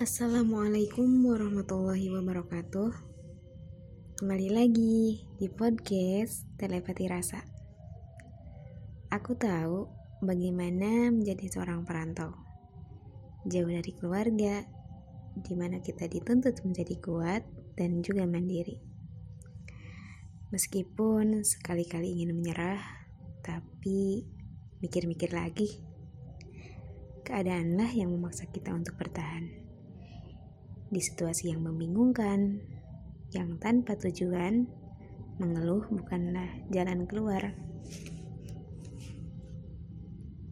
Assalamualaikum warahmatullahi wabarakatuh Kembali lagi di podcast Telepati Rasa Aku tahu bagaimana menjadi seorang perantau Jauh dari keluarga di mana kita dituntut menjadi kuat dan juga mandiri Meskipun sekali-kali ingin menyerah tapi mikir-mikir lagi. Keadaanlah yang memaksa kita untuk bertahan. Di situasi yang membingungkan, yang tanpa tujuan, mengeluh bukanlah jalan keluar.